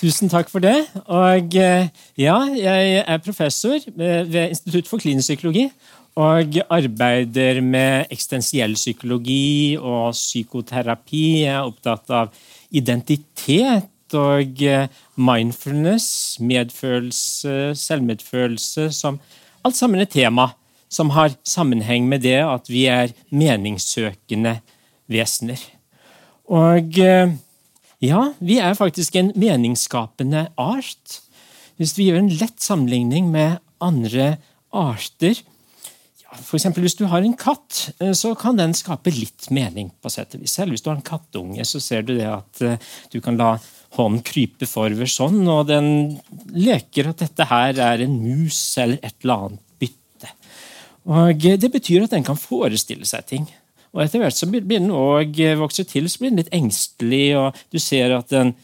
Tusen takk for det. Og eh, ja, jeg er professor ved Institutt for klinisk psykologi. Og arbeider med eksistensiell psykologi og psykoterapi. Jeg er opptatt av identitet og eh, mindfulness, medfølelse, selvmedfølelse som alt sammen et tema som har sammenheng med det at vi er meningssøkende vesener. Og eh, ja, vi er faktisk en meningsskapende art. Hvis vi gjør en lett sammenligning med andre arter ja, eksempel, Hvis du har en katt, eh, så kan den skape litt mening. på sett og vis. Selv hvis du har en kattunge, så ser du det at eh, du kan la hånden krype forover sånn, og den leker at dette her er en mus eller et eller annet. Og eh, Det betyr at den kan forestille seg ting. Og etter hvert blir den eh, vokser til, så blir den litt engstelig, og du ser at den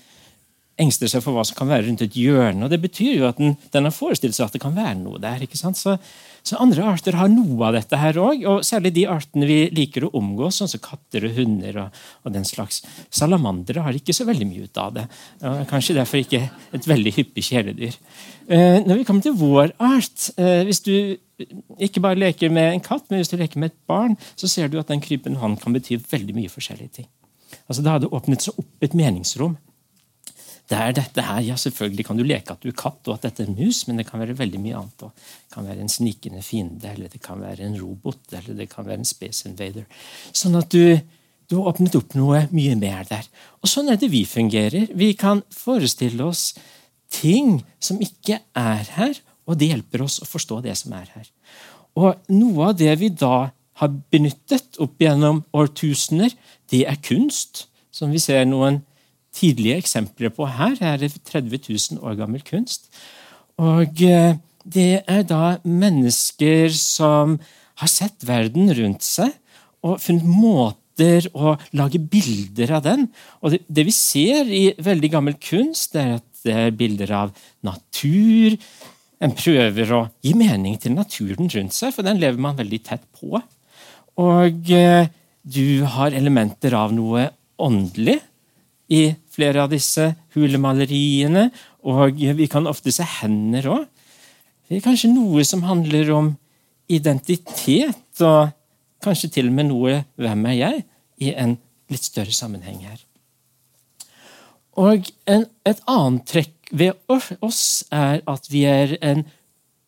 engster seg for hva som kan være rundt et hjørne. og Det betyr jo at den, den har forestilt seg at det kan være noe der. ikke sant? Så, så andre arter har noe av dette her òg, og særlig de artene vi liker å omgås, sånn som katter og hunder og, og den slags. Salamandere har ikke så veldig mye ut av det. Kanskje derfor ikke et veldig hyppig kjæledyr. Eh, når vi kommer til vår art eh, Hvis du ikke bare leker med en katt, men hvis du leker med et barn, så ser du at den krypende hånden kan bety veldig mye forskjellige ting. Altså Det åpnet seg opp et meningsrom. Det er dette her, ja Selvfølgelig kan du leke at du er katt og at dette er mus, men det kan være veldig mye annet. Det kan være en snikende fiende, eller det kan være en robot, eller det kan være en space invader. Sånn at du, du har åpnet opp noe mye mer der. Og sånn er det vi fungerer. Vi kan forestille oss ting som ikke er her, og det hjelper oss å forstå det som er her. Og Noe av det vi da har benyttet opp gjennom årtusener, det er kunst, som vi ser noen tidlige eksempler på her. Her er 30 000 år gammel kunst. Og eh, det er da mennesker som har sett verden rundt seg og funnet måter å lage bilder av den. Og det, det vi ser i veldig gammel kunst, det er at det er bilder av natur, en prøver å gi mening til naturen rundt seg, for den lever man veldig tett på. Og eh, du har elementer av noe åndelig i flere av disse hulemaleriene. Og vi kan ofte se hender òg. Det er kanskje noe som handler om identitet, og kanskje til og med noe 'Hvem er jeg?' i en litt større sammenheng her. Og en, Et annet trekk ved oss er at vi er en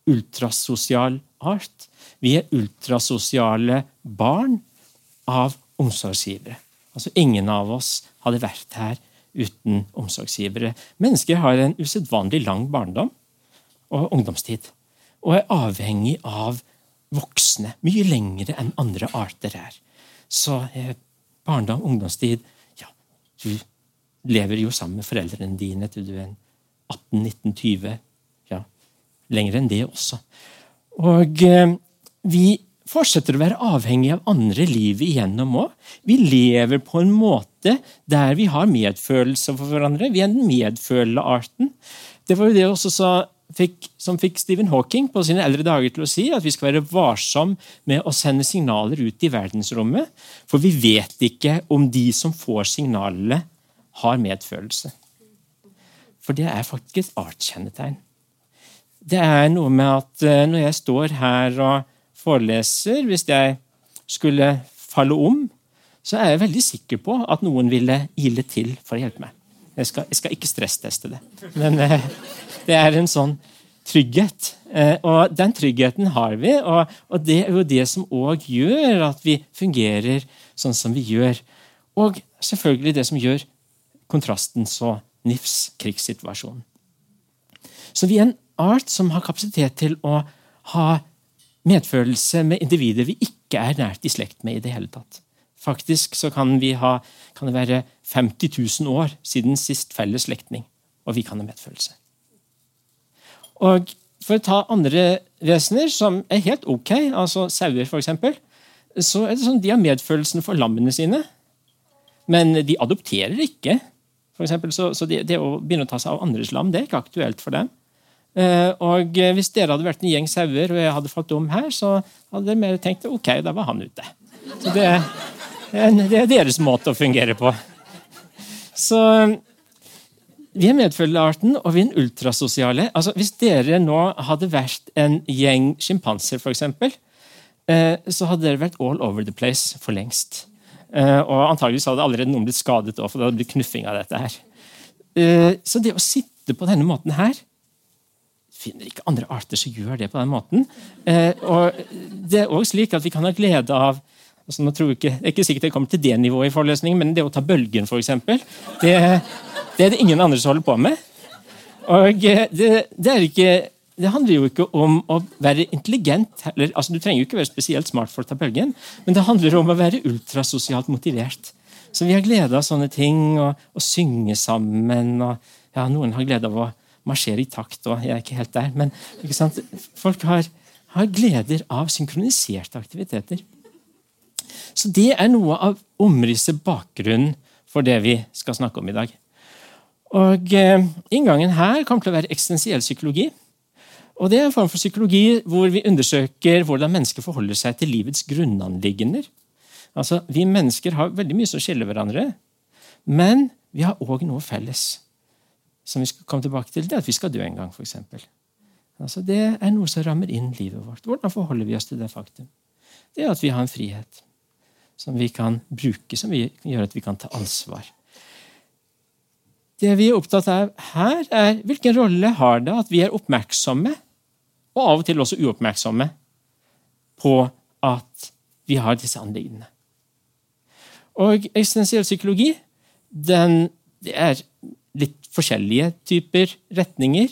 ultrasosial art. Vi er ultrasosiale barn av omsorgsgivere. Altså Ingen av oss hadde vært her uten omsorgsgivere. Mennesker har en usedvanlig lang barndom og ungdomstid. Og er avhengig av voksne mye lengre enn andre arter er. Så eh, barndom, ungdomstid Ja, du lever jo sammen med foreldrene dine til du er 18-19-20. Ja, lenger enn det også. Og eh, vi fortsetter å være avhengig av andre livet igjennom òg. Vi lever på en måte der vi har medfølelse for hverandre. Vi er den medfølende arten. Det var jo det også sa, fikk, som fikk Stephen Hawking på sine eldre dager til å si at vi skal være varsom med å sende signaler ut i verdensrommet, for vi vet ikke om de som får signalene, har medfølelse. For det er faktisk et artskjennetegn. Det er noe med at eh, når jeg står her og foreleser, hvis jeg skulle falle om, så er jeg veldig sikker på at noen ville ile til for å hjelpe meg. Jeg skal, jeg skal ikke stressteste det. Men eh, det er en sånn trygghet. Eh, og den tryggheten har vi, og, og det er jo det som òg gjør at vi fungerer sånn som vi gjør. Og selvfølgelig det som gjør kontrasten så NIFs krigssituasjonen. Så vi er en art som har kapasitet til å ha medfølelse med individer vi ikke er nært i slekt med i det hele tatt. Faktisk så kan, ha, kan det være 50 000 år siden sist felles slektning, og vi kan ha medfølelse. Og For å ta andre vesener som er helt ok, altså sauer f.eks., så er det sånn de har medfølelsen for lammene sine. Men de adopterer ikke. For eksempel, så, så det, det, å begynne å ta seg av andres lam det er ikke aktuelt for dem. Eh, og Hvis dere hadde vært en gjeng sauer, og jeg hadde falt om her, så hadde dere mer tenkt ok, da var han ute. Så det, det er deres måte å fungere på. Så vi er medfølgearten, og vi er en ultrasosiale. Altså, hvis dere nå hadde vært en gjeng sjimpanser, f.eks., eh, så hadde dere vært all over the place for lengst. Eh, og antageligvis hadde allerede noen blitt skadet, også, for det hadde blitt knuffing av dette her. Så det å sitte på denne måten her finner ikke andre arter som gjør det på den måten. Eh, og det er også slik at Vi kan ha glede av altså nå tror jeg ikke, Det er ikke sikkert jeg kommer til det nivået i forelesningen, men det å ta bølgen, f.eks., det, det er det ingen andre som holder på med. Og det, det er ikke det handler jo ikke om å være intelligent. Eller, altså, du trenger jo ikke være spesielt smart for å ta bølgen, men det handler om å være ultrasosialt motivert. Så vi har glede av sånne ting, og synge sammen. og ja, Noen har glede av å marsjere i takt, og jeg er ikke helt der. Men folk har, har gleder av synkroniserte aktiviteter. Så det er noe av omrisset bakgrunnen for det vi skal snakke om i dag. Og eh, Inngangen her kommer til å være eksistensiell psykologi. Og Det er en form for psykologi hvor vi undersøker hvordan mennesker forholder seg til livets grunnanliggender. Altså, Vi mennesker har veldig mye som skiller hverandre, men vi har òg noe felles. Som vi skal komme tilbake til, det er at vi skal dø en gang, f.eks. Altså, det er noe som rammer inn livet vårt. Hvordan forholder vi oss til det faktum? Det er at vi har en frihet som vi kan bruke, som gjør at vi kan ta ansvar. Det vi er opptatt av her, er hvilken rolle har det at vi er oppmerksomme og av og til også uoppmerksomme på at vi har disse anliggendene. Og eksistensiell psykologi den, det er litt forskjellige typer retninger.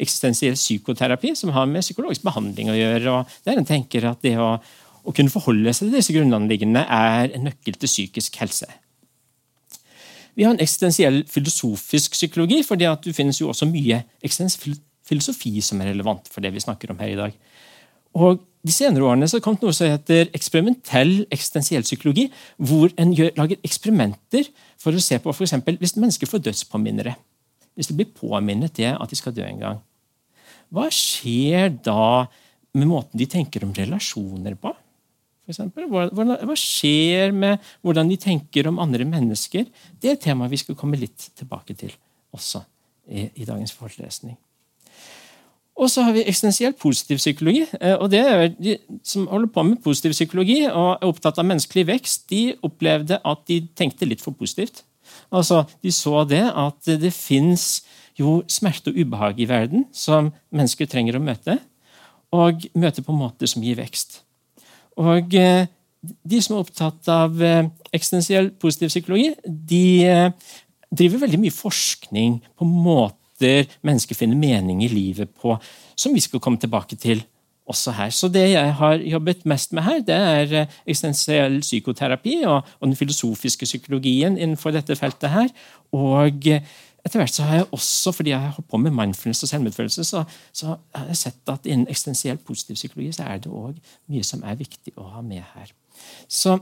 Eksistensiell psykoterapi, som har med psykologisk behandling å gjøre. og Der en tenker at det å, å kunne forholde seg til disse grunnanliggende er en nøkkel til psykisk helse. Vi har en eksistensiell filosofisk psykologi, for det finnes jo også mye eksistensiell filosofi som er relevant for det vi snakker om her i dag. Og De senere årene så har det kommet noe som heter eksperimentell eksistensiell psykologi, hvor en gjør, lager eksperimenter for å se på for eksempel, hvis mennesker får dødspåminnere. Hvis det blir påminnet det at de skal dø en gang. Hva skjer da med måten de tenker om relasjoner på? For eksempel? hva, hva skjer med hvordan de tenker om andre mennesker? Det er et tema vi skal komme litt tilbake til også i, i dagens forelesning. Og så har vi eksistensielt positiv psykologi. Eh, og det er De som holder på med positiv psykologi og er opptatt av menneskelig vekst, de opplevde at de tenkte litt for positivt. Altså, De så det at det fins smerte og ubehag i verden som mennesker trenger å møte, og møte på måter som gir vekst. Og eh, De som er opptatt av eh, eksistensiell positiv psykologi, de driver veldig mye forskning på måter måter mennesker finner mening i livet på, som vi skal komme tilbake til også her. Så det jeg har jobbet mest med her, det er eh, eksistensiell psykoterapi og, og, den filosofiske psykologien innenfor dette feltet her. Og eh, etter hvert så har jeg også, fordi jeg har holdt på med mindfulness og selvmedfølelse, så, så har jeg sett at innen eksistensiell positiv psykologi så er det òg mye som er viktig å ha med her. Så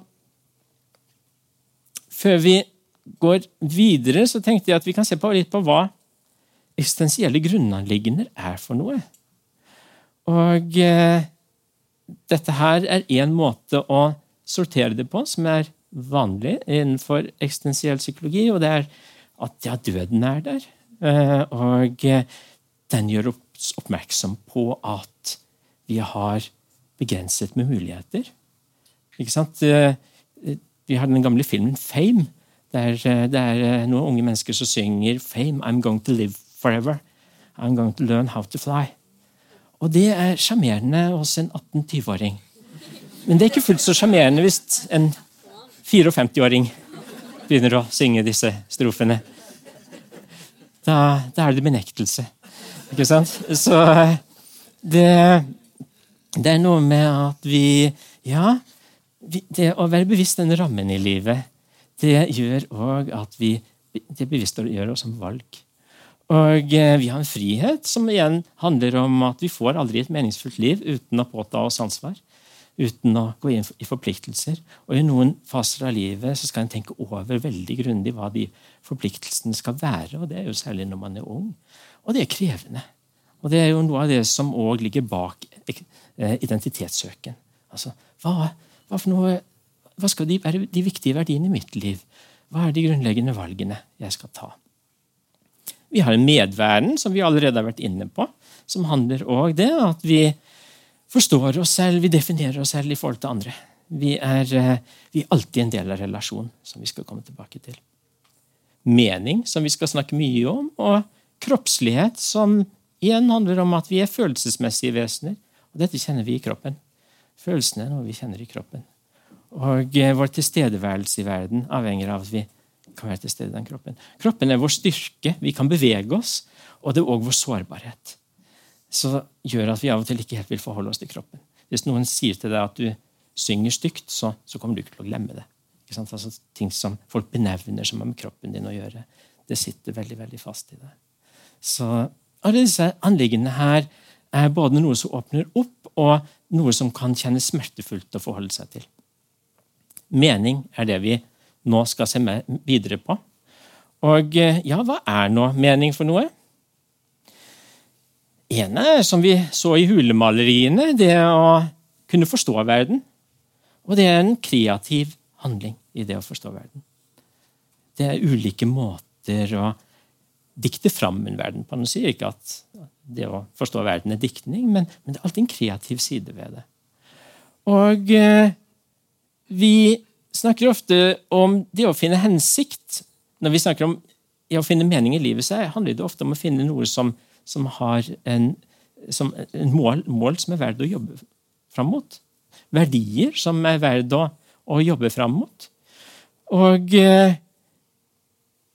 før vi går videre, så tenkte jeg at vi kan se på litt på hva eksistensielle grunnanliggender er for noe. Og eh, dette her er én måte å sortere det på, som er vanlig innenfor eksistensiell psykologi, og det er at ja, døden er der. Eh, og eh, den gjør oss oppmerksom på at vi har begrenset med muligheter. Ikke sant? Eh, vi har den gamle filmen Fame. Der eh, det er noen unge mennesker som synger 'Fame, I'm going to live forever. I'm going to learn how to fly. Og det er sjarmerende hos en 18-20-åring. Men det er ikke fullt så sjarmerende hvis en 54-åring begynner å synge disse strofene. Da, da er det benektelse. Ikke sant? Så det, det er noe med at vi Ja, det å være bevisst den rammen i livet, det gjør òg at vi det bevisstgjør oss om valg. Og eh, vi har en frihet som igjen handler om at vi får aldri et meningsfullt liv uten å påta oss ansvar. Uten å gå inn i forpliktelser. Og I noen faser av livet så skal en tenke over veldig grundig hva de forpliktelsene skal være. og Det er jo særlig når man er ung. Og det er krevende. Og det er jo noe av det som òg ligger bak eh, identitetssøken. Altså, hva, hva, noe, hva skal de de viktige verdiene i mitt liv? Hva er de grunnleggende valgene jeg skal ta? Vi har en medverden, som vi allerede har vært inne på, som handler òg det at vi forstår oss selv, vi definerer oss selv i forhold til andre. Vi er, eh, vi er alltid en del av relasjonen, som vi skal komme tilbake til. Mening, som vi skal snakke mye om, og kroppslighet, som igjen handler om at vi er følelsesmessige vesener. Og dette kjenner vi i kroppen. Følelsene er noe vi kjenner i kroppen. Og eh, vår tilstedeværelse i verden avhenger av at vi kan være til stede i den kroppen. Kroppen er vår styrke. Vi kan bevege oss. Og det er òg vår sårbarhet. Så gjør at vi av og til ikke helt vil forholde oss til kroppen. Hvis noen sier til deg at du synger stygt, så, så kommer du ikke til å glemme det. Altså, ting som folk benevner som har med kroppen din å gjøre, det sitter veldig veldig fast i deg. Så alle disse anliggendene her er både noe som åpner opp, og noe som kan kjennes smertefullt å forholde seg til. Mening er det vi nå skal se videre på. Og eh, ja, hva er nå mening for noe? ene er, som vi så i hulemaleriene, det å kunne forstå verden. Og det er en kreativ handling i det å forstå verden. Det er ulike måter å dikte fram en verden på. Nå sier ikke at det å forstå verden er diktning, men, men det er alltid en kreativ side ved det. Og eh, vi snakker ofte om det å finne hensikt. Når vi snakker om å finne mening i livet, så handler det ofte om å finne noe som, som har en, som en mål, mål, som er verdt å jobbe fram mot. Verdier som er verdt å, å jobbe fram mot. Og eh,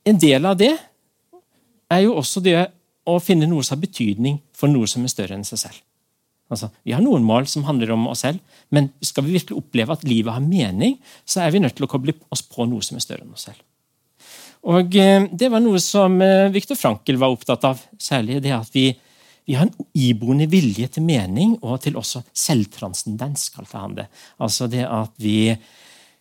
en del av det er jo også det å finne noe som har betydning for noe som er større enn seg selv. Altså, vi har noen mål som handler om oss selv, men skal vi virkelig oppleve at livet har mening, så er vi nødt til å koble oss på noe som er større enn oss selv. Og eh, Det var noe som eh, Viktor Frankel var opptatt av. Særlig det at vi, vi har en iboende vilje til mening og til også selvtranscendens, kalte han det. Altså det at vi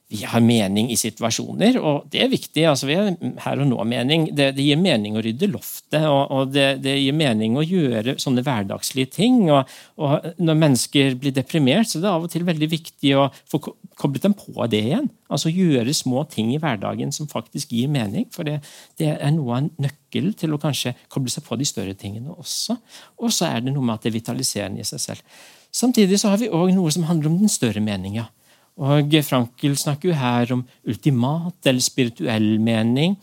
vi har mening i situasjoner, og det er viktig. altså Vi har her og nå-mening. Det, det, gir mening å rydde loftet, og, og det, det, gir mening å gjøre sånne hverdagslige ting. Og, og, Når mennesker blir deprimert, så er det av og til veldig viktig å få koblet dem på det igjen. Altså Gjøre små ting i hverdagen som faktisk gir mening. For det, det er noe av en nøkkel til å kanskje koble seg på de større tingene også. Og så er det noe med at det er vitaliserende i seg selv. Samtidig så har vi òg noe som handler om den større meninga. Og Frankel snakker jo her om ultimat eller spirituell mening,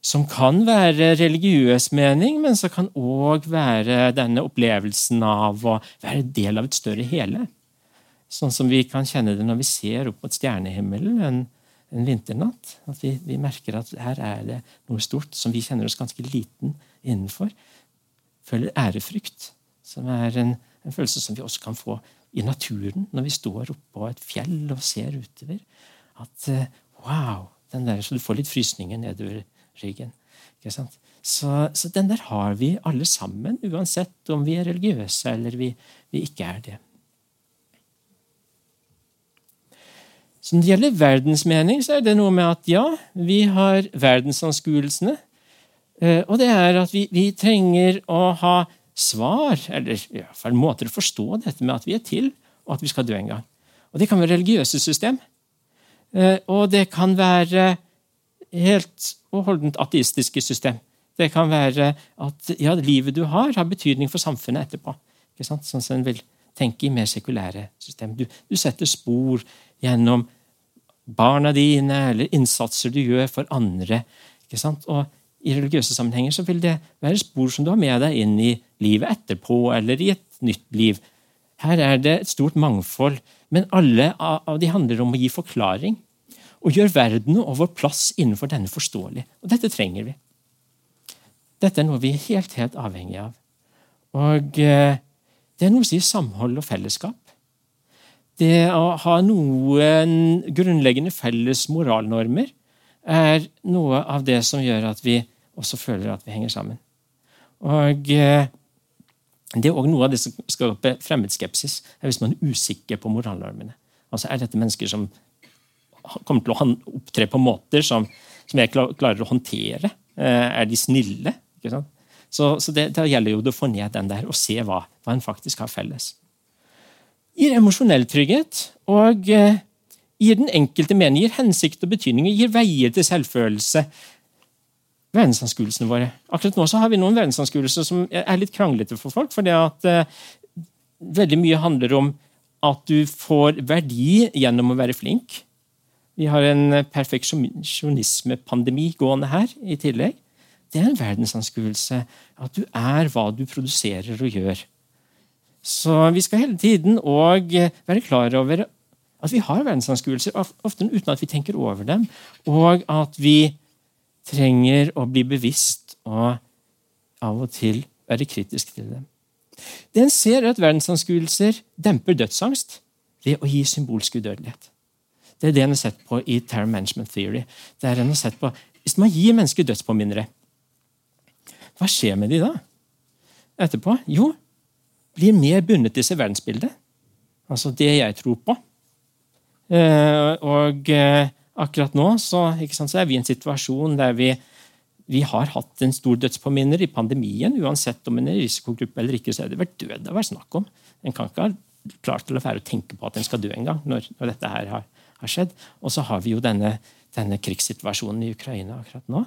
som kan være religiøs mening, men som kan òg være denne opplevelsen av å være del av et større hele. Sånn som vi kan kjenne det når vi ser opp mot stjernehimmelen en, vinternatt. At vi, vi, merker at her er det noe stort som vi kjenner oss ganske liten innenfor. Føler ærefrykt, som er en, en følelse som vi også kan få i naturen når vi står oppå et fjell og ser utover. At eh, wow! Den der, så du får litt frysninger nedover ryggen. Ikke sant? Så, så, den der har vi alle sammen, uansett om vi er religiøse eller vi, vi ikke er det. Så når det gjelder verdensmening, så er det noe med at ja, vi har verdensanskuelsene. Eh, og det er at vi, vi trenger å ha svar, eller i hvert fall måter å forstå dette med at vi er til, og at vi skal dø en gang. Og Det kan være religiøse system. Eh, og det kan være helt og holdent ateistiske system. Det kan være at ja, livet du har, har betydning for samfunnet etterpå. Ikke sant? Sånn som en vil tenke i mer sekulære system. Du, du setter spor gjennom barna dine eller innsatser du gjør for andre. Og i religiøse sammenhenger så vil det være spor som du har med deg inn i livet etterpå, eller i et nytt liv. Her er det et stort mangfold, men alle av de handler om å gi forklaring. Og gjøre verden og vår plass innenfor denne forståelig. Og dette trenger vi. Dette er noe vi er helt, helt avhengig av. Og eh, det er noe som sier samhold og fellesskap. Det å ha noen grunnleggende felles moralnormer er noe av det som gjør at vi også føler at vi henger sammen. Og eh, Det er òg noe av det som skaper fremmedskepsis, er hvis man er usikker på moralnormene. Altså, Er dette mennesker som kommer til å opptre på måter som, som jeg klarer å håndtere? Eh, er de snille? Så, så det, det, gjelder jo å få ned den der og se hva, hva en faktisk har felles. Gir emosjonell trygghet og eh, gir den enkelte mening, gir hensikt og betydning, gir veier til selvfølelse. Verdensanskuelsene våre. Akkurat nå så har vi noen verdensanskuelser som er litt kranglete for folk. fordi at eh, veldig mye handler om at du får verdi gjennom å være flink. Vi har en perfeksjonismepandemi gående her i tillegg. Det er en verdensanskuelse. At du er hva du produserer og gjør. Så vi skal hele tiden òg være klar over at vi har verdensanskuelser, ofte uten at vi tenker over dem, og at vi trenger å bli bevisst og av og til være kritisk til dem. Den ser at verdensanskuelser demper dødsangst ved å gi symbolsk udødelighet. Det er det en har sett på i Terror Management Theory. Det er en har sett på, Hvis man gir mennesker dødspåminnere, hva skjer med de da? Etterpå? Jo, blir mer bundet til seg verdensbildet. Altså det jeg tror på. Eh, og eh, akkurat nå så, sant, så, er vi i en situasjon der vi, vi har hatt en stor dødspåminner i pandemien. Uansett om en er i risikogruppe eller ikke, så er det vært død det vært snakk om. En kan ikke ha klart til å være å tenke på at en skal dø en gang når, når dette her har, har skjedd. Og så har vi jo denne, denne krigssituasjonen i Ukraina akkurat nå,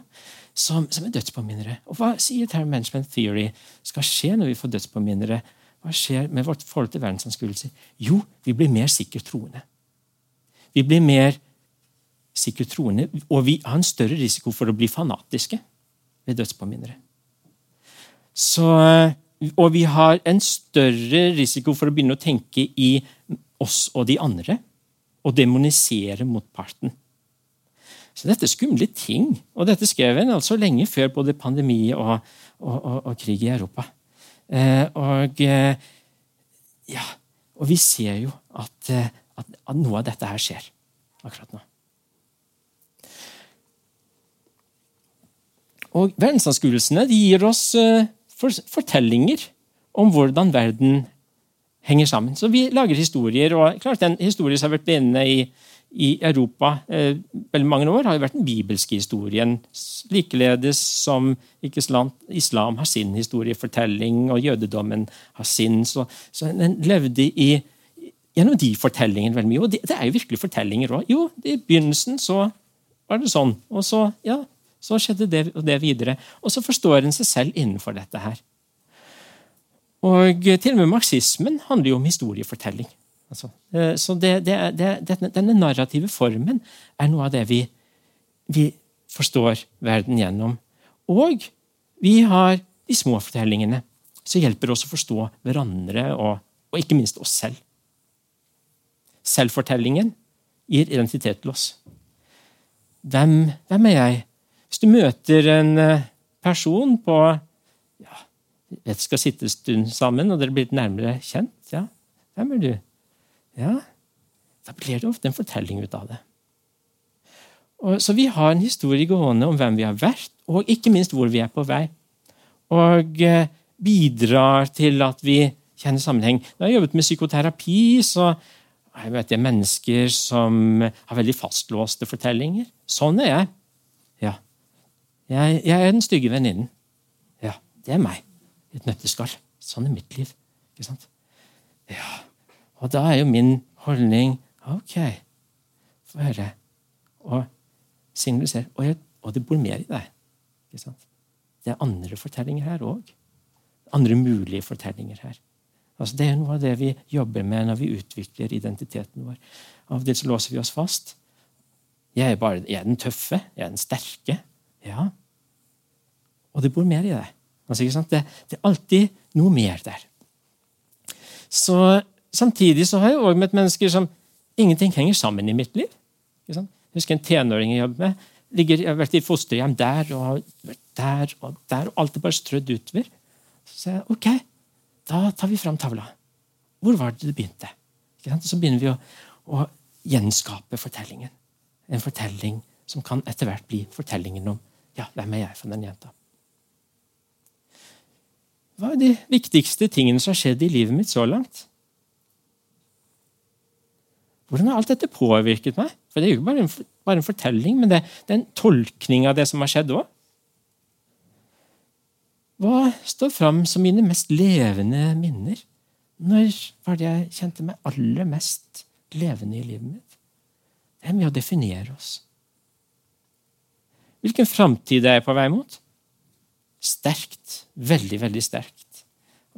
som, som er dødspåminnere. Og hva sier Terror Management Theory skal skje når vi får dødspåminnere? Hva skjer med vårt forhold til verdensanskuelser? Jo, vi blir mer sikkert troende. Vi blir mer sikkert troende, og vi har en større risiko for å bli fanatiske ved dødspåminnere. Så, og vi har en større risiko for å begynne å tenke i oss og de andre og demonisere motparten. Så dette er skumle ting. Og dette skrev en altså lenge før både pandemi og, og, og, og krig i Europa. Eh, og, eh, ja, og vi ser jo at, eh, at, at, noe av dette her skjer akkurat nå. Og Verdensanskuelsene gir oss eh, fortellinger om hvordan verden henger sammen. Så vi lager historier. og klart En historie som har vært bindende i, i Europa eh, veldig mange år, har jo vært den bibelske historien. Likeledes som islam, islam har sin historiefortelling, og jødedommen har sin. Så, så den levde i, gjennom de fortellingene veldig mye. Og det, det er jo virkelig fortellinger òg. Jo, i begynnelsen så var det sånn. Og så, ja, så skjedde det og det videre. Og så forstår en seg selv innenfor dette her. Og til og med marxismen handler jo om historiefortelling. Altså, eh, så det, det, det, denne narrative formen er noe av det vi, vi, forstår verden gjennom. Og vi har de små fortellingene som hjelper oss å forstå hverandre og, og ikke minst oss selv. Selvfortellingen gir identitet til oss. Hvem, hvem er jeg? Hvis du møter en eh, person på jeg skal sitte en stund sammen, og dere blir litt nærmere kjent. Ja, hvem er du? Ja, Da blir det ofte en fortelling ut av det. Og, så vi har en historie gående om hvem vi har vært, og ikke minst hvor vi er på vei. Og eh, bidrar til at vi kjenner sammenheng. Når jeg har jobbet med psykoterapi, så jeg vet jeg mennesker som har veldig fastlåste fortellinger. Sånn er jeg. Jeg, jeg er den stygge venninnen. Ja, det er meg et nøtteskall. Sånn er mitt liv. Ikke sant? Ja. Og da er jo min holdning OK, få høre. Og signalisere. Og, og, det bor mer i deg. Ikke sant? Det er andre fortellinger her òg. Andre mulige fortellinger her. Altså, det er noe av det vi jobber med når vi utvikler identiteten vår. Av det så låser vi oss fast. Jeg er, bare, jeg er den tøffe. Jeg er den sterke. Ja. Og det bor mer i det. Altså, det, det, er alltid noe mer der. Så Samtidig så har jeg også møtt mennesker som ingenting henger sammen i mitt liv. Jeg husker en tenåring jeg jobber med. Ligger, jeg har vært i fosterhjem der og der og der, og alt er bare strødd utover. Så sier jeg ok, da tar vi fram tavla. Hvor var det det begynte? Så begynner vi å, å gjenskape fortellingen. En fortelling som kan etter hvert bli fortellingen om ja, hvem er jeg for den jenta. Hva er de viktigste tingene som har skjedd i livet mitt så langt? Hvordan har alt dette påvirket meg? For Det er jo ikke bare en, bare en fortelling, men det, det, er en tolkning av det som har skjedd òg. Hva står fram som mine mest levende minner? Når var det jeg kjente meg aller mest levende i livet mitt? Det er med å definere oss. Hvilken framtid er jeg på vei mot? Sterkt. Veldig, veldig sterkt.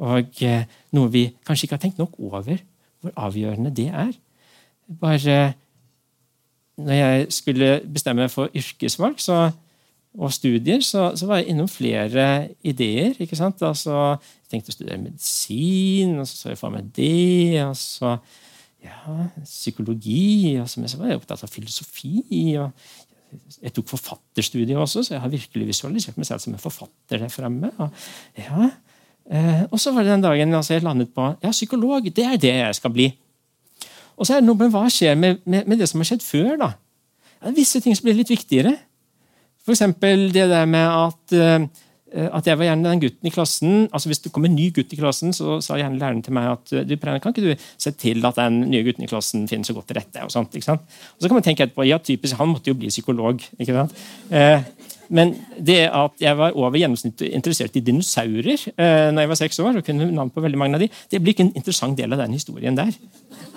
Og eh, noe vi kanskje ikke har tenkt nok over, hvor avgjørende det er. Bare når jeg skulle bestemme meg for yrkesvalg så, og studier, så, så, var jeg innom flere ideer. ikke sant? Altså, jeg tenkte å studere medisin, og så så jeg for meg det. og så ja, psykologi. og så var jeg opptatt av filosofi. og jeg tok forfatterstudiet også, så jeg har virkelig visualisert meg selv som en forfatter der fremme. Og, ja. Eh, og så var det den dagen altså jeg landet på ja, psykolog. Det er det jeg skal bli. Og så er det noe med hva skjer med, med, med det som har skjedd før. da. Ja, visse ting som blir litt viktigere. F.eks. det der med at Eh, at jeg var gjerne den gutten i klassen, altså Hvis det kom en ny gutt i klassen, så sa gjerne læreren til meg at du, kan ikke du se til at den nye gutten i klassen finner så godt til rette. Og sånt, ikke sant? Og så kan man tenke etterpå, ja typisk, Han måtte jo bli psykolog. ikke sant? Eh, men det at jeg var over gjennomsnittet interessert i dinosaurer eh, når jeg var seks år, og kunne navn på veldig mange av de, det blir ikke en interessant del av den historien der.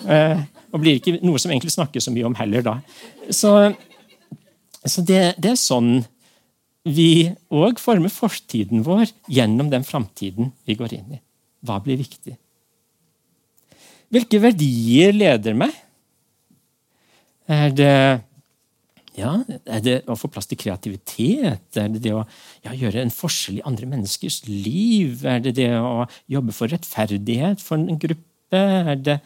Eh, og blir ikke noe som egentlig snakkes så mye om heller da. Så, så det, det er sånn vi òg former fortiden vår gjennom den framtiden vi går inn i. Hva blir viktig? Hvilke verdier leder meg? Er det, ja, er det å få plass til kreativitet? Er det det å ja, gjøre en forskjell i andre menneskers liv? Er det det å jobbe for rettferdighet for en gruppe? Er det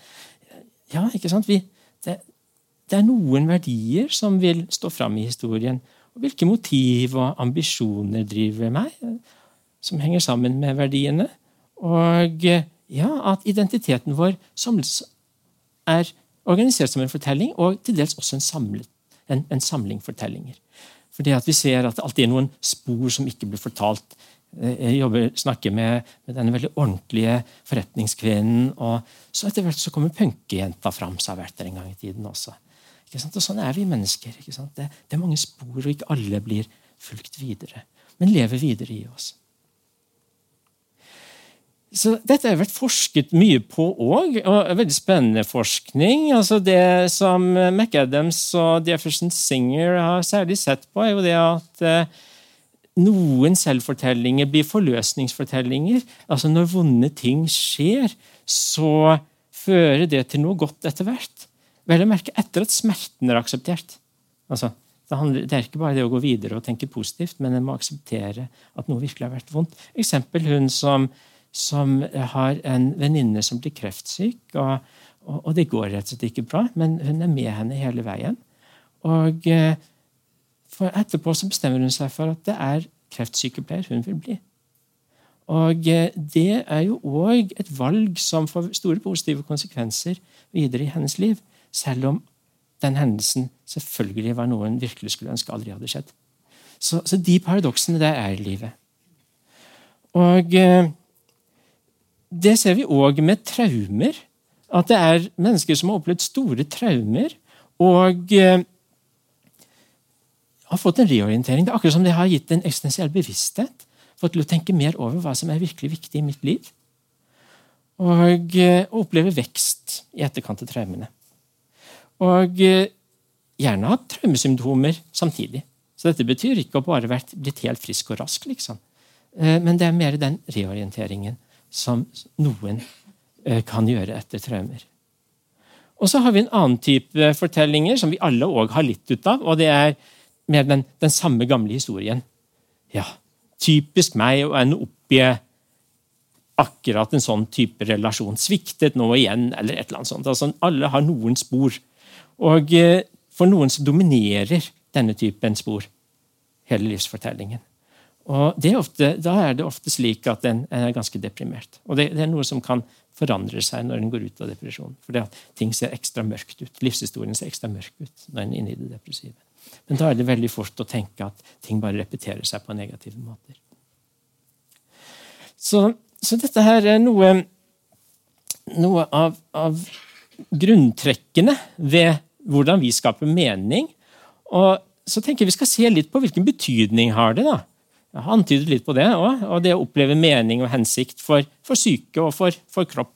Ja, ikke sant? Vi, det, det er noen verdier som vil stå fram i historien. Hvilke motiv og ambisjoner driver meg, som henger sammen med verdiene. Og ja, at identiteten vår er organisert som en fortelling, og til dels også en, samlet, en, en samling fortellinger. For det at vi ser at det alltid er noen spor som ikke blir fortalt. Jeg jobber, snakker med, med denne veldig ordentlige forretningskvinnen. og Så etter hvert så kommer punkejenta fram, sa Werther en gang i tiden også. Og Sånn er vi mennesker. Det, det, er mange spor, og ikke alle blir fulgt videre. Men lever videre i oss. Så Dette har vært forsket mye på òg, og veldig spennende forskning. Altså Det som McAdams og Jefferson Singer har særlig sett på, er jo det at eh, noen selvfortellinger blir forløsningsfortellinger. Altså Når vonde ting skjer, så fører det til noe godt etter hvert. Vel å merke etter at smerten er akseptert. Altså, det, handler, det, er ikke bare det å gå videre og tenke positivt, men en må akseptere at noe virkelig har vært vondt. Eksempel hun som, som har en venninne som blir kreftsyk. Og, og, og, det går rett og slett ikke bra, men hun er med henne hele veien. Og eh, etterpå så bestemmer hun seg for at det er kreftsykepleier hun vil bli. Og eh, det er jo òg et valg som får store positive konsekvenser videre i hennes liv. Selv om den hendelsen selvfølgelig var noe en virkelig skulle ønske aldri hadde skjedd. Så, så de paradoksene der er i livet. Og eh, det ser vi òg med traumer. At det er mennesker som har opplevd store traumer og eh, har fått en reorientering. Det er akkurat som det har gitt en eksistensiell bevissthet. Fått til å tenke mer over hva som er virkelig viktig i mitt liv. Og eh, oppleve vekst i etterkant av traumene. Og eh, gjerne hatt traumesymptomer samtidig. Så dette betyr ikke å bare vært blitt helt frisk og rask, liksom. Eh, men det er mer den reorienteringen som noen eh, kan gjøre etter traumer. Og så har vi en annen type fortellinger som vi alle òg har litt ut av. og det er mer den, den samme gamle historien. Ja, typisk meg å ende opp i akkurat en sånn type relasjon. Sviktet nå igjen, eller et eller annet sånt. Altså, alle har noen spor og eh, for noen så dominerer denne typen spor hele livsfortellingen. Og er ofte, Da er det ofte slik at en er ganske deprimert. Og det, det, er noe som kan forandre seg når en går ut av depresjon. Fordi at ting ser ekstra mørkt ut. Livshistorien ser ekstra mørk ut når en er inne i det depressive. Men da er det veldig fort å tenke at ting bare repeterer seg på negative måter. Så, så dette her er noe, noe av, av grunntrekkene ved hvordan vi skaper mening. Og så tenker jeg Vi skal se litt på hvilken betydning har det da. Jeg har antydet litt på det òg. Og det å oppleve mening og hensikt for, for syke og for, for kropp.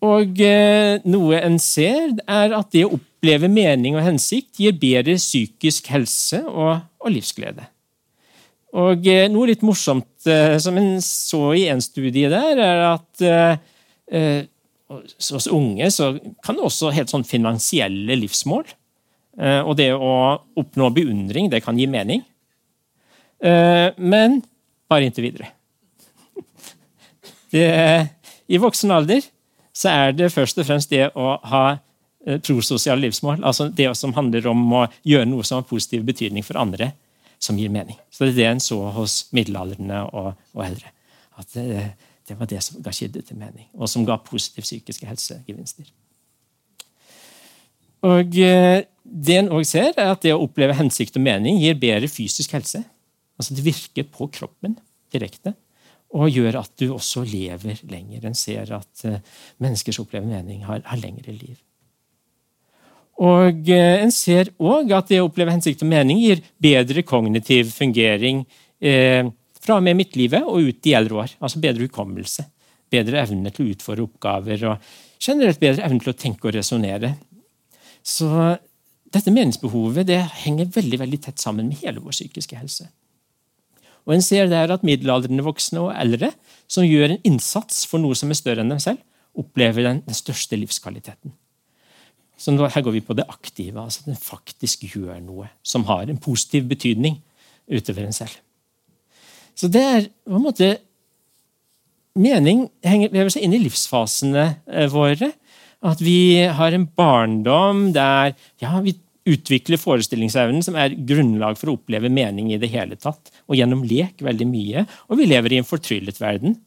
Og eh, noe en ser, er at det å oppleve mening og hensikt gir bedre psykisk helse og, og livsglede. Og eh, noe litt morsomt eh, som en så i en studie der, er at eh, eh hos unge så kan det også helt sånn finansielle livsmål. Eh, og det å oppnå beundring, det kan gi mening. men bare inntil videre. Det, I voksen alder så er det først og fremst det å ha eh, prososiale livsmål. altså Det som handler om å gjøre noe som har positiv betydning for andre, som gir mening. Så Det er det en så hos middelaldrende og, og eldre. At det, det, var det som ga kilde til mening, og som ga positive psykiske helsegevinster. Og eh, Det en også ser, er at det å oppleve hensikt og mening gir bedre fysisk helse. Altså Det virker på kroppen direkte og gjør at du også lever lenger. En ser at uh, mennesker som opplever mening, har, har lengre liv. Og uh, En ser òg at det å oppleve hensikt og mening gir bedre kognitiv fungering uh, fra og med midtlivet og ut i eldre år. Altså bedre hukommelse, bedre evne til å utføre oppgaver og generelt bedre evne til å tenke og resonnere. Så dette meningsbehovet det henger veldig, veldig tett sammen med hele vår psykiske helse. Og En ser der at middelaldrende voksne og eldre som gjør en innsats for noe som er større enn dem selv, opplever den, den største livskvaliteten. Så nå, Her går vi på det aktive, altså at en faktisk gjør noe som har en positiv betydning utover en selv. Så det er på en måte Mening henger, vever seg inn i livsfasene eh, våre. At vi har en barndom der ja, vi utvikler forestillingsevnen, som er grunnlag for å oppleve mening i det hele tatt. Og gjennom lek veldig mye. Og vi lever i en fortryllet verden.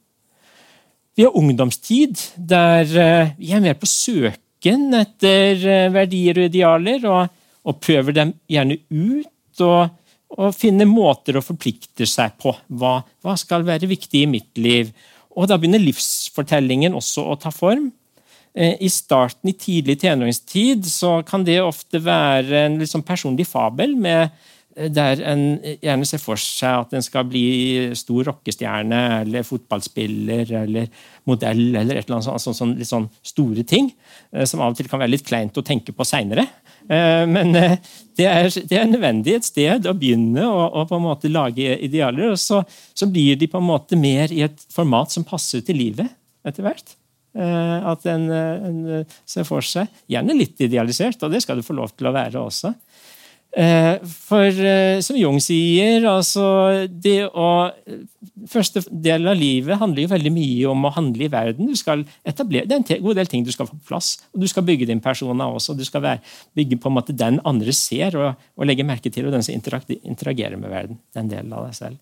Vi har ungdomstid, der eh, vi er mer på søken etter eh, verdier og idealer, og, og prøver dem gjerne ut. og, og finne måter å forplikte seg på. Hva, hva skal være viktig i mitt liv? Og da begynner livsfortellingen også å ta form. Eh, I starten, i tidlig tenåringstid, så kan det ofte være en liksom personlig fabel med, eh, der en gjerne ser for seg at en skal bli stor rockestjerne eller fotballspiller eller modell eller et eller annet sånt, sånn, litt sånn store ting, eh, som av og til kan være litt kleint å tenke på seinere. Men det er, det er, nødvendig et sted å begynne å, å på en måte lage idealer. og så, så blir de på en måte mer i et format som passer til livet etter hvert. Eh, at en, eh, en, eh, ser for seg. Gjerne litt idealisert, og det skal du få lov til å være også. For som Jung sier, altså det å Første del av livet handler jo veldig mye om å handle i verden. Du skal etablere, Det er en god del ting du skal få på plass. og Du skal bygge din persona også. Du skal være, bygge på en måte den andre ser og, og legger merke til, og den som interagerer med verden. Den delen av deg selv.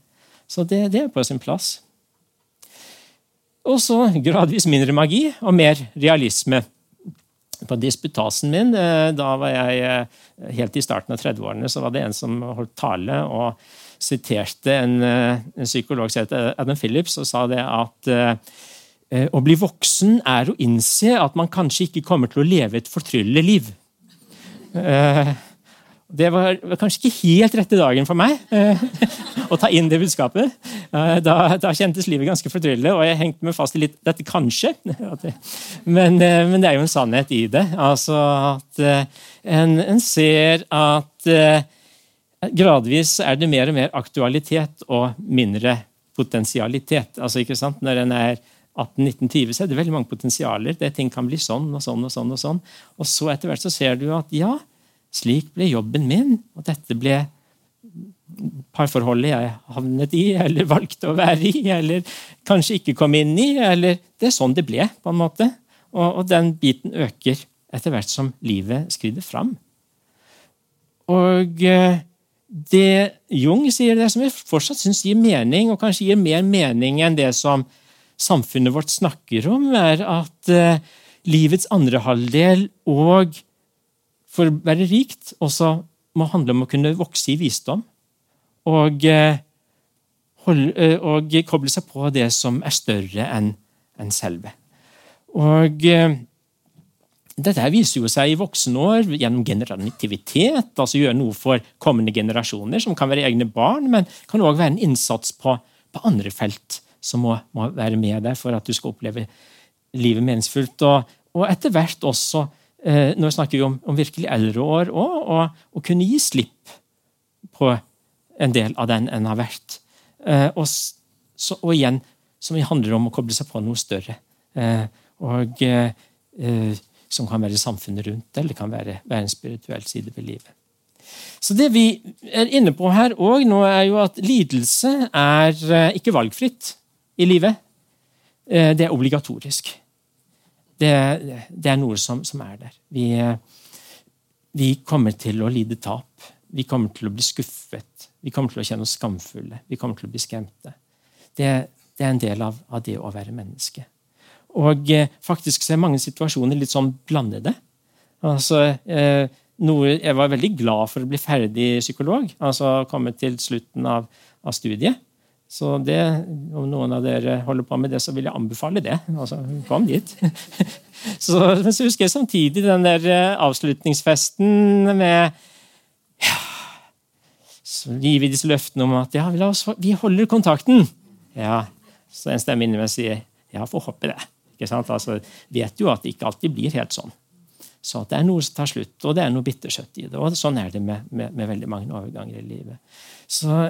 Så det, det er på sin plass. Og så gradvis mindre magi og mer realisme. På disputasen min, eh, da var jeg eh, helt i starten av 30-årene, så var det en som holdt tale og siterte en, eh, en psykolog som het Adam Phillips, og sa det at å bli voksen er å innse at man kanskje ikke kommer til å leve et fortryllende liv. Det var, kanskje ikke helt rette dagen for meg eh, å ta inn det budskapet. Eh, da, da, kjentes livet ganske fortryllende, og jeg hengte meg fast i litt dette kanskje. Men, eh, men, det er jo en sannhet i det. Altså at en, en, ser at gradvis er det mer og mer aktualitet og mindre potensialitet. Altså, ikke sant? Når en er 18-19-20, så er det veldig mange potensialer. Det Ting kan bli sånn og sånn og sånn. Og sånn. Og så etter hvert så ser du at ja, slik ble jobben min, og dette ble parforholdet jeg havnet i, eller valgte å være i, eller kanskje ikke kom inn i. eller Det er sånn det ble, på en måte. Og, og den biten øker etter hvert som livet skrider fram. Og eh, det Jung sier, det som jeg fortsatt syns gir mening, og kanskje gir mer mening enn det som samfunnet vårt snakker om, er at uh, livets andre halvdel og for å være rikt også må handle om å kunne vokse i visdom. Og, eh, holde, eh, og koble seg på det som er større enn en selve. Og eh, dette viser jo seg i voksne år gjennom generativitet, altså gjøre noe for kommende generasjoner, som kan være egne barn, men kan òg være en innsats på, på andre felt som må, må, være med deg for at du skal oppleve livet meningsfullt. Og, og etter hvert også, eh, nå snakker vi om, om virkelig eldre år, å kunne gi slipp på en del av den en har vært. Eh, og, så, og, igjen, som handler om å koble seg på noe større. Eh, og som kan være samfunnet rundt, eller kan være, være en spirituell side ved livet. Så Det vi er inne på her òg nå, er jo at lidelse er ikke valgfritt i livet. Det er obligatorisk. Det, det er noe som, som, er der. Vi, vi kommer til å lide tap. Vi kommer til å bli skuffet. Vi kommer til å kjenne oss skamfulle. Vi kommer til å bli skremte. Det, det er en del av, av det å være menneske. Og eh, faktisk så er mange situasjoner litt sånn blandede. Altså, eh, noe, jeg var veldig glad for å bli ferdig psykolog, altså komme til slutten av, av studiet. Så det, om noen av dere holder på med det, så vil jeg anbefale det. Altså, kom dit. så, men så husker jeg samtidig den der eh, avslutningsfesten med ja, Så gir vi disse løftene om at ja, oss, vi holder kontakten. Ja, Så en stemme inni meg sier ja, får håpe det. Ikke sant? Altså, vet jo at det ikke alltid blir helt sånn. Så det er noe som tar slutt, og det er noe bittersøtt i det. Og sånn er det med, med, med, veldig mange overganger i livet. Så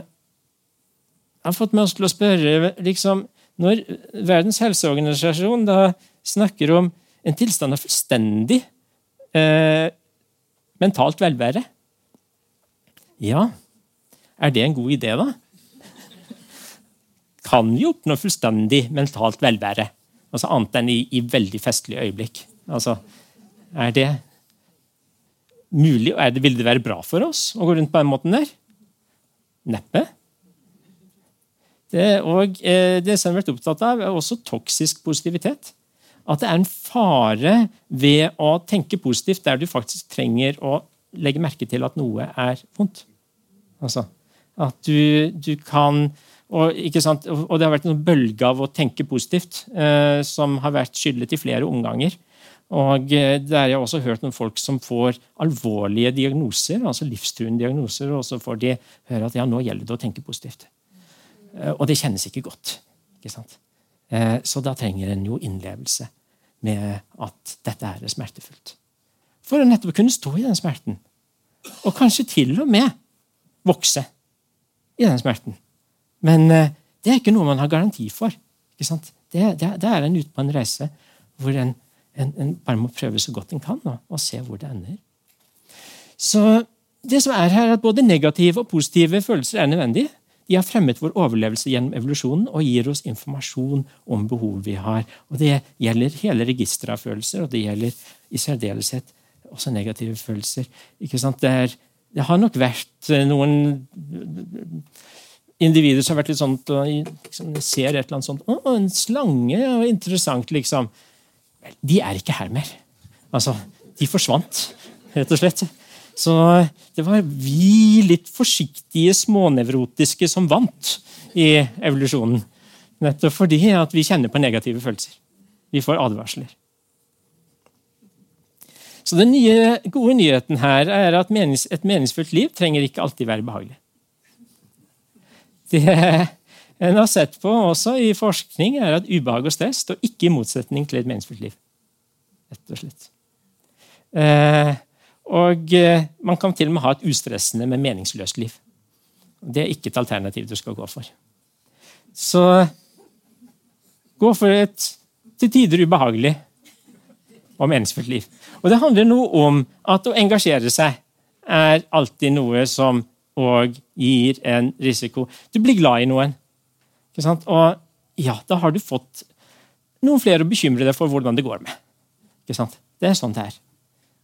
jeg har fått oss til å spørre liksom, Når Verdens helseorganisasjon da snakker om en tilstand av fullstendig eh, mentalt velvære Ja, er det en god idé, da? Kan vi oppnå fullstendig mentalt velvære? Altså Annet enn i, i veldig festlige øyeblikk. Altså, er det mulig? Er det, vil det være bra for oss å gå rundt på den måten der? Neppe. Det, og eh, det som jeg har vært opptatt av, er også toksisk positivitet. At det er en fare ved å tenke positivt der du faktisk trenger å legge merke til at noe er vondt. Altså, at du, du kan og, og, det har vært en bølge av å tenke positivt eh, som har vært skyldet i flere omganger. Og eh, Der har jeg også hørt noen folk som får alvorlige diagnoser, altså livstruende diagnoser, og så får de høre at ja, nå gjelder det å tenke positivt. Eh, og det kjennes ikke godt. ikke sant? Eh, så da trenger en jo innlevelse med at dette er smertefullt. For å nettopp kunne stå i den smerten. Og kanskje til og med vokse i den smerten. Men eh, det er ikke noe man har garanti for. Det, det, det, er en ute på en reise hvor en, en, en, bare må prøve så godt en kan, og, og, se hvor det ender. Så det som er her, er at Både negative og positive følelser er nødvendige. De har fremmet vår overlevelse gjennom evolusjonen og gir oss informasjon om behov vi har. Og Det gjelder hele registeret av følelser, og det gjelder i særdeleshet også negative følelser. Det, er, det, har nok vært eh, noen individer som har vært litt sånn liksom, ser et eller annet sånt 'Å, en slange, ja, interessant', liksom. De er ikke her mer. Altså, de forsvant, rett og slett. Så det var vi litt forsiktige, smånevrotiske som vant i evolusjonen. Nettopp fordi at vi kjenner på negative følelser. Vi får advarsler. Så Den nye, gode nyheten her er at et meningsfullt liv trenger ikke alltid være behagelig. Det en har sett på også i forskning, er at ubehag og stress står ikke i motsetning til et meningsfullt liv. Rett og slett. Eh, og eh, man kan til og med ha et ustressende, men meningsløst liv. Det er ikke et alternativ du skal gå for. Så gå for et til tider ubehagelig og meningsfullt liv. Og det handler noe om at å engasjere seg er alltid noe som òg gir en risiko. Du blir glad i noen. Og ja, da har du fått noen flere å bekymre deg for hvordan det går med. Det er sånn det er.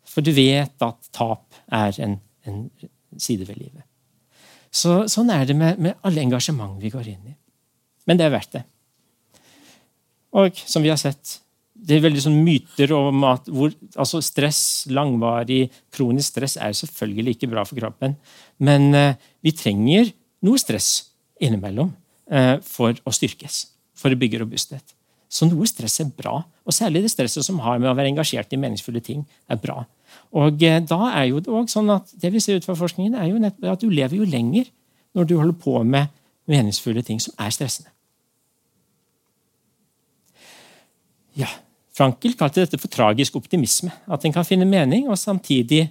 For du vet at tap er en, en side ved livet. Så, sånn er det med, med alle engasjement vi går inn i. Men det er verdt det. Og som vi har sett, det er veldig sånn myter om at hvor, altså stress, langvarig kronisk stress er selvfølgelig ikke bra for kroppen. Men eh, vi trenger noe stress innimellom eh, for å styrkes. For å bygge robusthet. Så noe stress er bra. Og særlig det stresset som har med å være engasjert i meningsfulle ting, er bra. Og eh, da er jo Det også sånn at det vi ser ut fra forskningen, er jo nettopp at du lever jo lenger når du holder på med meningsfulle ting som er stressende. Ja, Frankel kalte dette for tragisk optimisme. At en kan finne mening og samtidig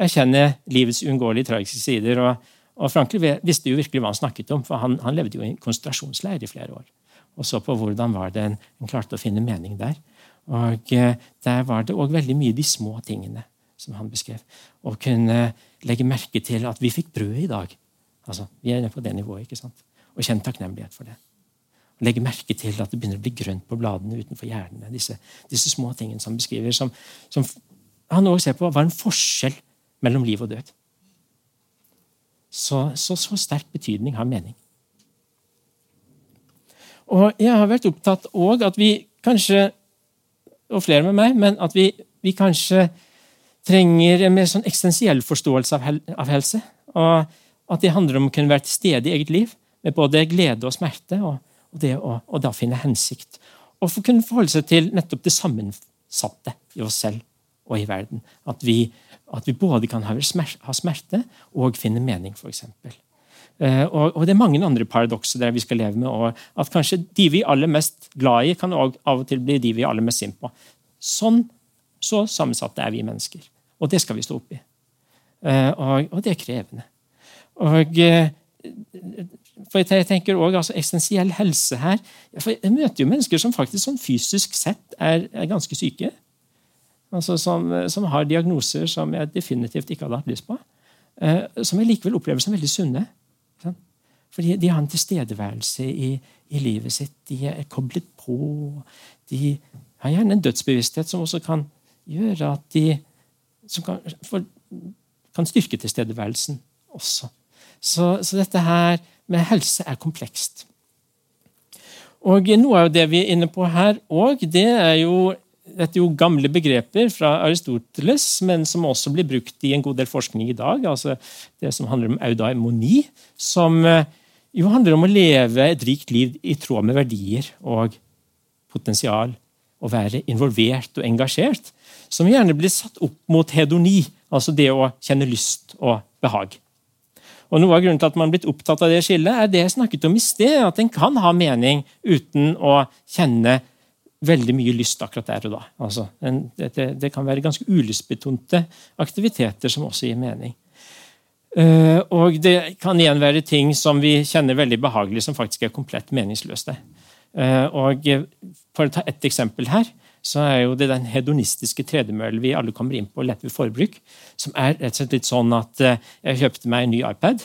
erkjenne livets uunngåelige tragiske sider. Og, og Frankel visste jo virkelig hva han snakket om, for han, han levde jo i en konsentrasjonsleir i flere år. Og så på hvordan var det en, en klarte å finne mening der. Og eh, Der var det òg veldig mye de små tingene som han beskrev. Å kunne legge merke til at vi fikk brød i dag. Altså, Vi er på det nivået. ikke sant? Og kjenne takknemlighet for det. Og legge merke til at det begynner å bli grønt på bladene utenfor hjernene. Disse, disse små tingene som han beskriver, som, som han også ser på var en forskjell mellom liv og død. Så, så, så sterk betydning har mening. Og jeg har vært opptatt òg at vi kanskje, og flere med meg, men at vi, vi kanskje trenger en mer sånn eksistensiell forståelse av, hel, av, helse. Og at det handler om å kunne være til stede i eget liv med både glede og smerte. Og, og det å og da finne hensikt. Og for å kunne forholde seg til nettopp det sammensatte i oss selv og i verden. At vi, at vi både kan ha smerte og finne mening, f.eks. Uh, og, og, det er mange andre paradokser der vi skal leve med. Og at kanskje de vi er aller mest glad i, kan av og til bli de vi er aller mest sint på. Sånn så sammensatte er vi mennesker. Og det skal vi stå opp i. Uh, og, og, det er krevende. Og uh, for jeg tenker også, altså, Eksistensiell helse her for Jeg møter jo mennesker som faktisk sånn fysisk sett er, er ganske syke. Altså som, som, har diagnoser som jeg definitivt ikke hadde hatt lyst på. som jeg likevel opplever som veldig sunne. Fordi de har en tilstedeværelse i, i, livet sitt. De er koblet på. De har gjerne en dødsbevissthet som også kan gjøre at de kan, for, kan, styrke tilstedeværelsen også. Så, så, dette her med helse er komplekst. Og Noe av det vi er inne på her òg, det er jo dette er jo gamle begreper fra Aristoteles, men som også blir brukt i en god del forskning i dag. altså Det som handler om eudaimoni, som jo handler om å leve et rikt liv i tråd med verdier og potensial. Å være involvert og engasjert. Som gjerne blir satt opp mot hedoni, altså det å kjenne lyst og behag. Og Noe av grunnen til at man er blitt opptatt av det skillet, er det jeg snakket om i sted, at en kan ha mening uten å kjenne veldig mye lyst akkurat der og da. Altså, det, det, det, kan være ganske ulystbetonte aktiviteter som også gir mening. Uh, og det kan igjen være ting som vi kjenner veldig behagelig, som faktisk er komplett meningsløse. Uh, og For å ta ett eksempel her, så er jo det den hedonistiske tredemøllen vi alle kommer inn på lett ved forbruk, som er rett og slett litt sånn at jeg kjøpte meg en ny iPad.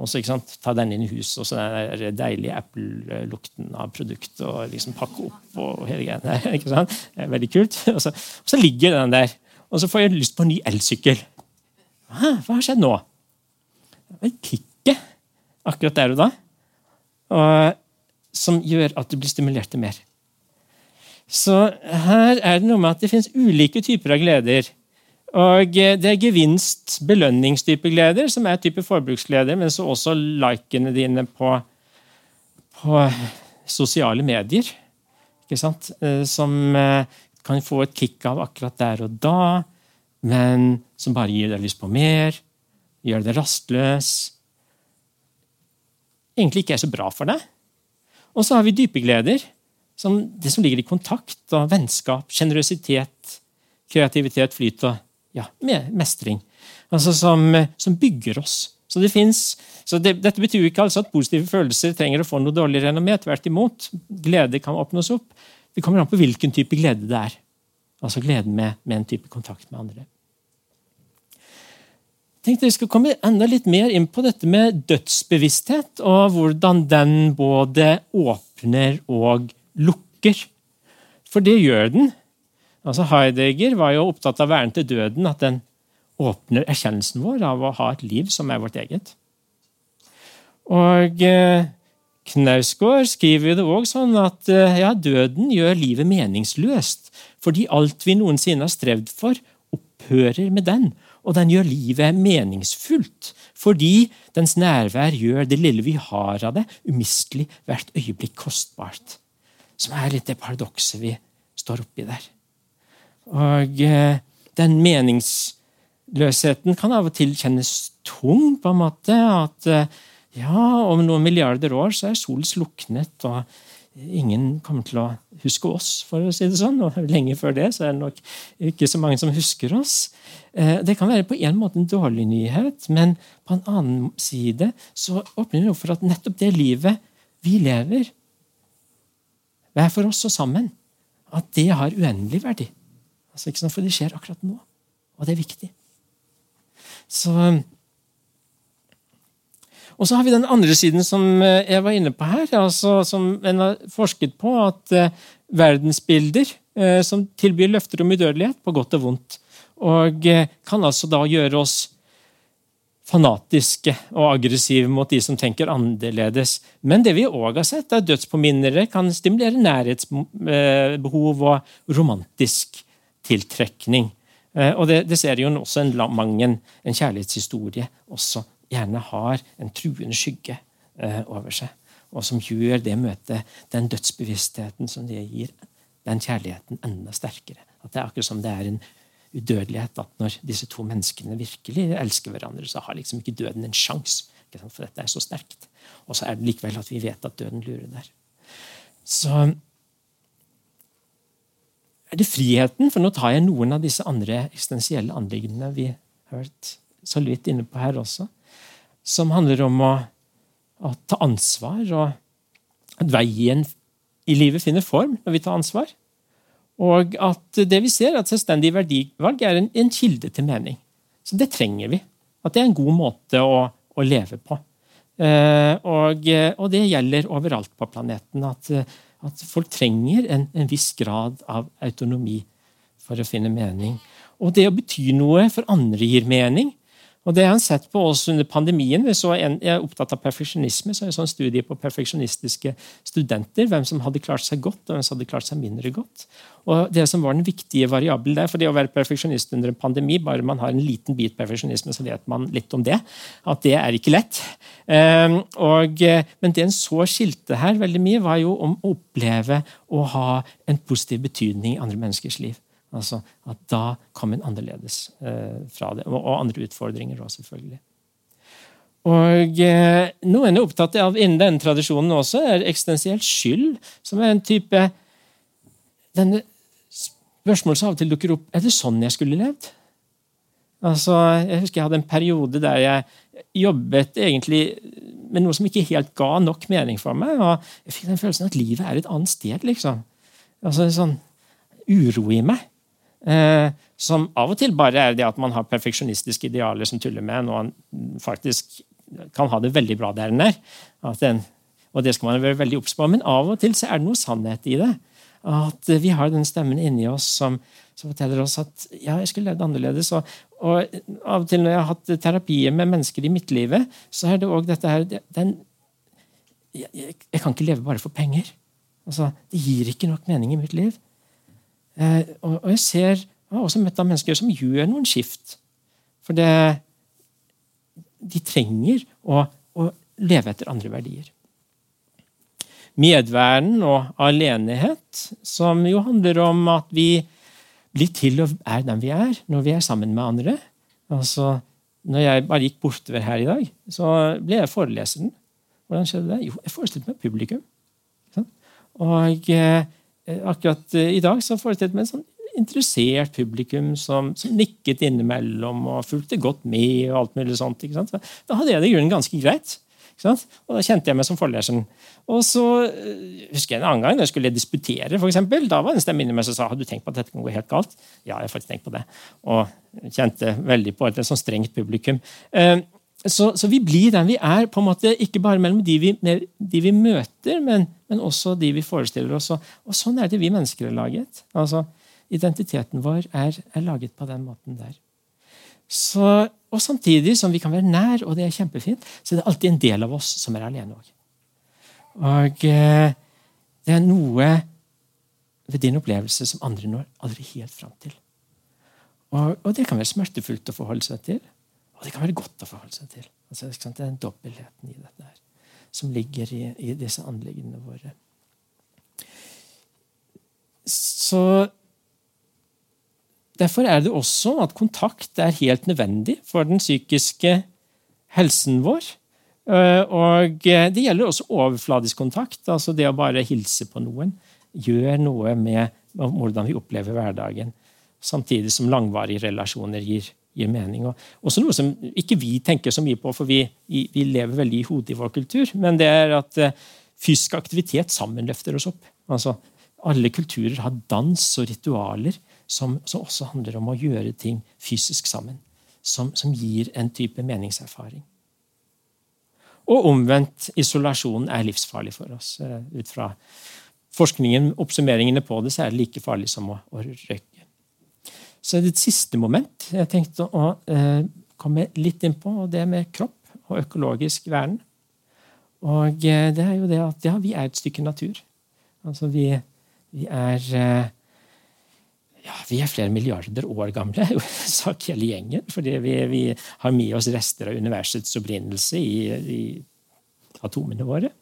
Og så Ta den inn i huset, og så den deilige Apple-lukten av produktet. og liksom pakke opp og hele greia der. ikke sant? Det er veldig kult. Og så, og så, ligger den der. Og så får jeg lyst på en ny elsykkel. Hva har skjedd nå? Et kicket akkurat der og da. Og, som gjør at du blir stimulert til mer. Så her er det noe med at det finnes ulike typer av gleder. Og Det er gevinst-belønningstype gleder, som er type forbruksgleder, men så også likene dine på, på sosiale medier. Eh, som eh, kan få et kick av akkurat der og da, men som bare gir deg lyst på mer gjør deg rastløs. Egentlig ikke er så bra for deg. Og så har vi dype gleder. Som det som ligger i kontakt og vennskap, sjenerøsitet, kreativitet, flyt og ja, mestring. Altså som, som bygger oss. Så det finnes, så det, Dette betyr ikke altså at positive følelser trenger å få noe dårlig renommé. Tvert imot. Glede kan oppnås opp. Det kommer an på hvilken type glede det er. Altså gleden med, med en type kontakt med andre tenkte jeg skal komme enda litt mer inn på dette med dødsbevissthet, og hvordan den både åpner og lukker. For det gjør den. Altså Heidegger var jo opptatt av væren til døden, at den åpner erkjennelsen vår av å ha et liv som er vårt eget. Og eh, Knausgård skriver det òg sånn at eh, ja, døden gjør livet meningsløst, fordi alt vi noensinne har strevd for, opphører med den, og den gjør livet meningsfullt, fordi dens nærvær gjør det lille vi har av det, umistelig hvert øyeblikk kostbart. som er litt det paradokset vi står oppi der. Og eh, den meningsløsheten kan av og til kjennes tung, på en måte. At eh, ja, om noen milliarder år så er solen sluknet, og ingen kommer til å huske oss, for å si det sånn. Og lenge før det så er det nok ikke så mange som husker oss. Eh, det kan være på en måte en dårlig nyhet, men på en annen side så åpner det opp for at nettopp det livet vi lever, hver for oss og sammen, at det har uendelig verdi. Altså, ikke sånn, For det skjer akkurat nå, og det er viktig. Så og så har vi den andre siden som eh, jeg var inne på her, altså, som en har forsket på. At uh, verdensbilder som tilbyr løfter om udødelighet, på godt og vondt. Og uh, kan altså da gjøre oss fanatiske og aggressive mot de som tenker annerledes. Men det vi òg har sett, er dødspåminnere kan stimulere nærhetsbehov og romantisk tiltrekning. Og det, det ser jo også en Mangen, en kjærlighetshistorie, også gjerne har en truende skygge eh, over seg. Og som gjør det møtet, den dødsbevisstheten som det gir, den kjærligheten enda sterkere. At Det er akkurat som det er en udødelighet at når disse to menneskene virkelig elsker hverandre, så har liksom ikke døden en sjanse. For dette er så sterkt. Og så er det likevel at vi vet at døden lurer der. Så er det friheten, for nå tar jeg noen av disse andre eksistensielle anliggendene vi har vært så vidt inne på her også som handler om å, å ta ansvar, og at veien i livet finner form når vi tar ansvar. Og at det vi ser, at selvstendig verdivalg er en, en kilde til mening. Så det trenger vi. At det er en god måte å, å leve på. Eh, og, og, det gjelder overalt på planeten. At, at folk trenger en, en, viss grad av autonomi for å finne mening. Og det å bety noe for andre gir mening. Og Det har han sett på også under pandemien. Vi så en, jeg er opptatt av perfeksjonisme. så jeg så sånn studie på perfeksjonistiske studenter. Hvem som hadde klart seg godt, og hvem som hadde klart seg mindre godt. Og Det som var den viktige variabelen der, for det å være perfeksjonist under en pandemi, bare man har en liten bit perfeksjonisme, så vet man litt om det. At det er ikke lett. Um, og, men det en så skilte her veldig mye, var jo om å oppleve å ha en positiv betydning i andre menneskers liv. Altså at da kom en annerledes eh, fra det. Og, og, andre utfordringer òg, selvfølgelig. Og eh, Noen er opptatt av innen denne tradisjonen også, er eksistensiell skyld, som er en type denne Spørsmålet som av og til dukker opp er det sånn jeg skulle levd. Altså, jeg husker jeg hadde en periode der jeg jobbet egentlig med noe som ikke helt ga nok mening for meg. og Jeg fikk den følelsen at livet er et annet sted. liksom. Altså sånn uro i meg. Eh, som av og til bare er det at man har perfeksjonistiske idealer som tuller med, når man faktisk kan ha det veldig bra der den er. Og det skal man være veldig obs på. Men av og til så er det noe sannhet i det. At vi har den stemmen inni oss som, som forteller oss at ja, jeg skulle levd annerledes. Og, og, av og til når jeg har hatt terapier med mennesker i midtlivet, så er det òg dette her den, jeg, jeg, kan ikke leve bare for penger. Altså, det gir ikke nok mening i mitt liv. Eh, og jeg ser, jeg har også møtt av mennesker som gjør noen skift. For det, de trenger å, å leve etter andre verdier. Medværen og alenighet, som jo handler om at vi blir til og er den vi er når vi er sammen med andre. Altså, når jeg bare gikk bortover her i dag, så ble jeg foreleseren. Hvordan skjedde det? Jo, jeg forestilte meg publikum. Og eh, akkurat eh, i dag så forestilte jeg meg en sånn interessert publikum som, som, nikket innimellom og fulgte godt med. og alt mulig sånt. Da hadde jeg det i grunnen ganske greit. Og Da kjente jeg meg som forleseren. Og så eh, husker jeg En annen gang da jeg skulle disputere, for eksempel, da var det en stemme inni meg som sa har du tenkt på at dette kan gå helt galt. Ja, jeg har faktisk tenkt på det. Og kjente veldig på et sånn strengt publikum. Så, så, vi blir den vi er, på en måte ikke bare mellom de vi, de vi møter, men, men, også de vi forestiller oss. Og sånn er det vi mennesker er laget. Altså, Identiteten vår er, er laget på den måten der. Så, og samtidig som vi kan være nær, og det er kjempefint, så er det alltid en del av oss som er alene òg. Og eh, det er noe ved din opplevelse som andre når aldri helt fram til. Og, og det kan være smertefullt å forholde seg til. Og det kan være godt å forholde seg til. Altså, det er den dobbeltheten i dette her, som ligger i, i disse anliggendene våre. så Derfor er det også at kontakt er helt nødvendig for den psykiske helsen vår. Eh, og det gjelder også overfladisk kontakt, altså det å bare hilse på noen. Gjør noe med hvordan vi opplever hverdagen, samtidig som langvarige relasjoner gir, gir mening. Og også noe som ikke vi tenker så mye på, for vi, vi lever veldig i hodet i vår kultur, men det er at eh, fysisk aktivitet sammen løfter oss opp. Altså, alle kulturer har dans og ritualer som, som, også handler om å gjøre ting fysisk sammen. Som, som gir en type meningserfaring. Og omvendt, isolasjon er livsfarlig for oss. Eh, ut fra forskningen, oppsummeringene på det, så er det like farlig som å, å røyke. Så er det et siste moment jeg tenkte å eh, komme litt inn på, og det med kropp og økologisk vern. Og eh, det er jo det at ja, vi er et stykke natur. Altså vi, vi er eh, ja, vi er flere milliarder år gamle, sak hele gjengen. Fordi vi, vi, har med oss rester av universets opprinnelse i, i atomene våre.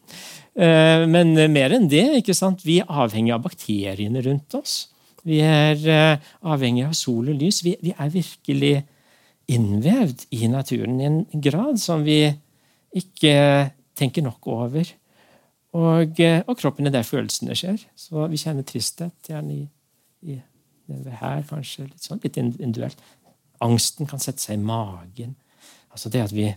Eh, men mer enn det. ikke sant? Vi er avhengig av bakteriene rundt oss. Vi er eh, avhengig av sol og lys. Vi, er virkelig innvevd i naturen i en grad som vi ikke tenker nok over. Og, eh, og kroppen er der følelsene skjer. Så vi kjenner tristhet gjerne i, i her, kanskje. Litt sånn, litt individuelt. Angsten kan sette seg i magen. Altså det at vi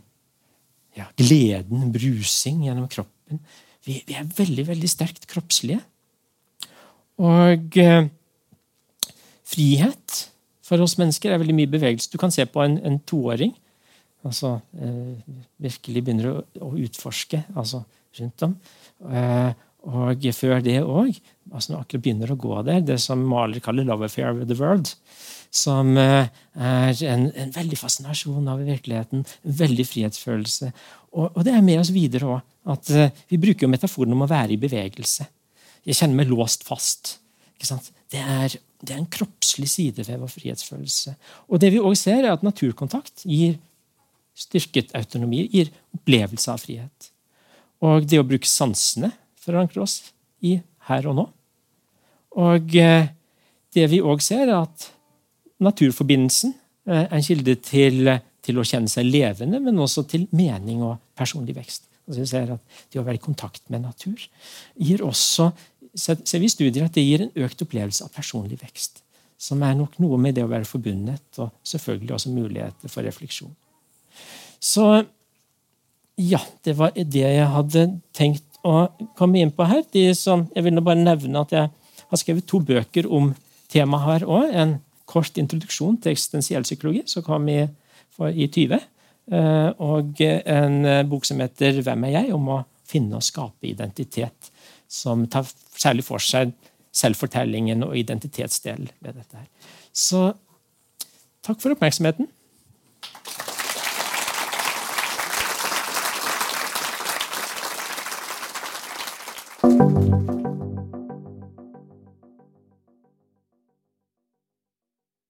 ja, Gleden, brusing gjennom kroppen. Vi, vi er veldig, veldig sterkt kroppslige. Og eh, frihet for oss mennesker er veldig mye bevegelse. Du kan se på en, en toåring. altså eh, Virkelig begynner å, å utforske altså rundt om. Eh, og før det òg, altså når akkurat begynner å gå der, det som Maler kaller 'love affair with the world', som eh, er en, en veldig fascinasjon av virkeligheten, en veldig frihetsfølelse. Og, og det er med oss videre òg. Uh, vi bruker jo metaforen om å være i bevegelse. Jeg kjenner meg låst fast. Det er, det, er, en kroppslig side ved vår frihetsfølelse. Og det vi også ser, er at naturkontakt gir styrket autonomi, gir opplevelse av frihet. Og det å bruke sansene forankre oss i her og nå. Og eh, det vi òg ser, er at naturforbindelsen eh, er en kilde til, til, å kjenne seg levende, men også til mening og personlig vekst. Altså vi ser at Det å være i kontakt med natur gir også ser vi studier at det gir en økt opplevelse av personlig vekst. Som er nok noe med det å være forbundet, og selvfølgelig også muligheter for refleksjon. Så ja, det var det jeg hadde tenkt å komme inn på her. De som, jeg vil bare nevne at jeg har skrevet to bøker om temaet her òg. En kort introduksjon til eksistensiell psykologi, som kom i, for, i 20. Eh, og en bok som heter 'Hvem er jeg?' om å finne og skape identitet. Som tar særlig for seg selvfortellingen og identitetsdelen ved dette. her. Så takk for oppmerksomheten.